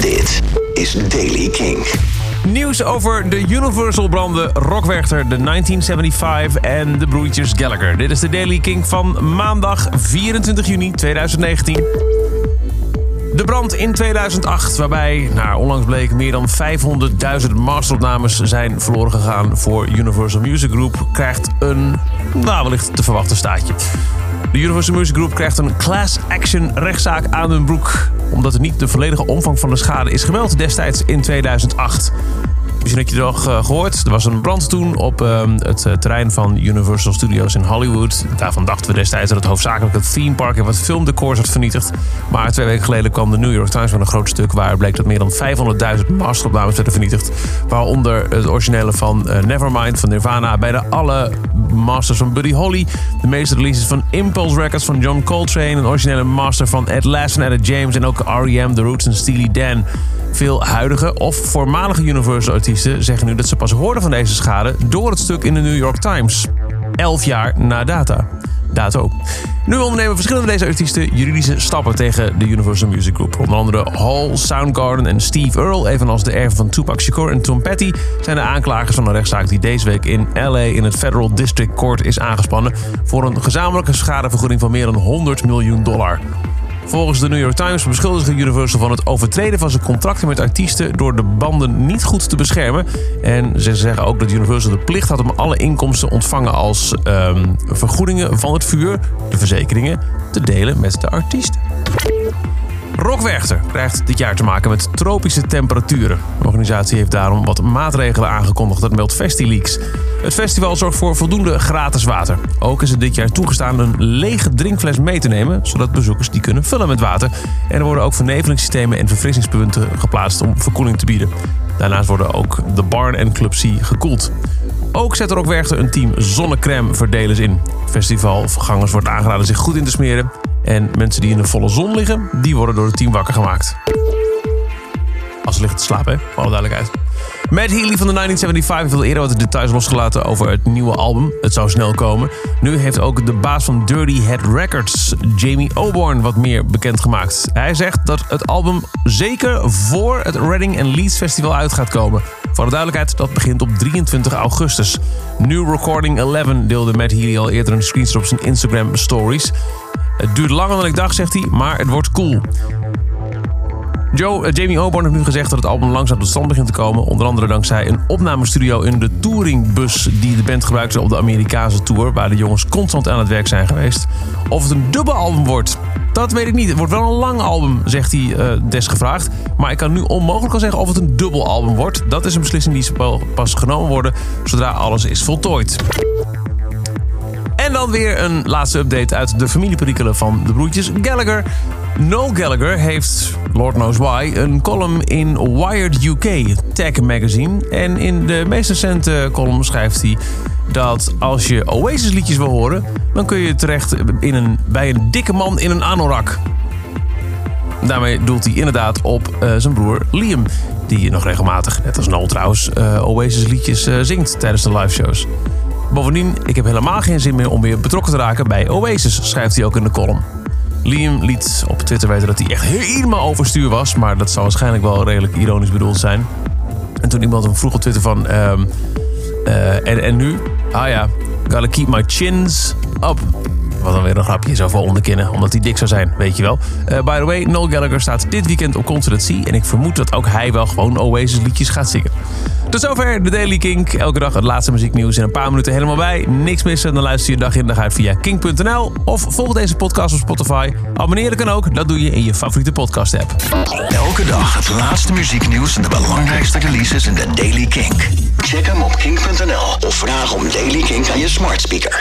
Dit is Daily King. Nieuws over de Universal-branden, Rockwerchter, de 1975 en de broertjes Gallagher. Dit is de Daily King van maandag 24 juni 2019. De brand in 2008, waarbij naar onlangs bleek meer dan 500.000 masteropnames zijn verloren gegaan voor Universal Music Group, krijgt een, nou wellicht te verwachten staatje. De Universal Music Group krijgt een class action rechtszaak aan hun broek. Omdat er niet de volledige omvang van de schade is gemeld destijds in 2008. Misschien had je het eh, gehoord. Er was een brand toen op ehm, het eh, terrein van Universal Studios in Hollywood. Daarvan dachten we destijds dat het hoofdzakelijk het theme park en wat filmdecors had vernietigd. Maar twee weken geleden kwam de New York Times met een groot stuk waar bleek dat meer dan 500.000 masteropnames werden vernietigd. Waaronder het originele van eh, Nevermind van Nirvana. Bijna alle masters van Buddy Holly. De meeste releases van Impulse Records van John Coltrane. Een originele master van Ed Last en Etta James. En ook R.E.M., The Roots en Steely Dan. Veel huidige of voormalige Universal-artiesten zeggen nu dat ze pas hoorden van deze schade door het stuk in de New York Times. Elf jaar na data. Dato. Nu ondernemen verschillende deze artiesten juridische stappen tegen de Universal Music Group. Onder andere Hall, Soundgarden en Steve Earle, evenals de erven van Tupac Shakur en Tom Petty, zijn de aanklagers van een rechtszaak die deze week in LA in het Federal District Court is aangespannen voor een gezamenlijke schadevergoeding van meer dan 100 miljoen dollar. Volgens de New York Times beschuldigt Universal van het overtreden van zijn contracten met artiesten door de banden niet goed te beschermen. En ze zeggen ook dat Universal de plicht had om alle inkomsten ontvangen als ehm, vergoedingen van het vuur, de verzekeringen, te delen met de Rockwerchter krijgt dit jaar te maken met tropische temperaturen. De organisatie heeft daarom wat maatregelen aangekondigd, dat meldt FestiLeaks. Het festival zorgt voor voldoende gratis water. Ook is het dit jaar toegestaan een lege drinkfles mee te nemen, zodat bezoekers die kunnen vullen met water. En er worden ook vernevelingssystemen en verfrissingspunten geplaatst om verkoeling te bieden. Daarnaast worden ook de Barn en Club C gekoeld. Ook zet er een team zonnecrème verdelers in. Festivalgangers wordt aangeraden zich goed in te smeren. En mensen die in de volle zon liggen, die worden door het team wakker gemaakt. Als ze liggen te slapen, hè? voor alle duidelijkheid. Matt Healy van de 1975 heeft al eerder wat details losgelaten over het nieuwe album. Het zou snel komen. Nu heeft ook de baas van Dirty Head Records, Jamie Oborn, wat meer bekendgemaakt. Hij zegt dat het album zeker voor het Reading and Leeds Festival uit gaat komen. Voor de duidelijkheid, dat begint op 23 augustus. New Recording 11 deelde Matt Healy al eerder een screenshot op zijn Instagram stories. Het duurt langer dan ik dacht, zegt hij, maar het wordt cool. Joe, uh, Jamie Oborn heeft nu gezegd dat het album langzaam tot stand begint te komen. Onder andere dankzij een opnamestudio in de touringbus die de band gebruikte op de Amerikaanse tour. Waar de jongens constant aan het werk zijn geweest. Of het een dubbelalbum wordt, dat weet ik niet. Het wordt wel een lang album, zegt hij uh, desgevraagd. Maar ik kan nu onmogelijk al zeggen of het een dubbelalbum wordt. Dat is een beslissing die pas genomen worden zodra alles is voltooid. Dan weer een laatste update uit de familieperikelen van de broertjes Gallagher. Noel Gallagher heeft, Lord knows why, een column in Wired UK, Tech Magazine. En in de meest recente column schrijft hij dat als je Oasis liedjes wil horen... dan kun je terecht in een, bij een dikke man in een anorak. Daarmee doelt hij inderdaad op uh, zijn broer Liam... die nog regelmatig, net als Noel trouwens, uh, Oasis liedjes uh, zingt tijdens de live shows. Bovendien, ik heb helemaal geen zin meer om weer betrokken te raken bij Oasis, schrijft hij ook in de column. Liam liet op Twitter weten dat hij echt helemaal overstuur was, maar dat zou waarschijnlijk wel redelijk ironisch bedoeld zijn. En toen iemand hem vroeg op Twitter van, um, uh, en, en nu? Ah ja, gotta keep my chins up. Wat dan weer een grapje is over onderkinnen, omdat hij dik zou zijn, weet je wel. Uh, by the way, Noel Gallagher staat dit weekend op Concert Sea en ik vermoed dat ook hij wel gewoon Oasis liedjes gaat zingen. Tot zover de Daily Kink. Elke dag het laatste muzieknieuws in een paar minuten helemaal bij. Niks missen, dan luister je dag in dag uit via kink.nl. Of volg deze podcast op Spotify. Abonneren kan ook, dat doe je in je favoriete podcast app. Elke dag het laatste muzieknieuws en de belangrijkste releases in de Daily Kink. Check hem op kink.nl of vraag om Daily Kink aan je smart speaker.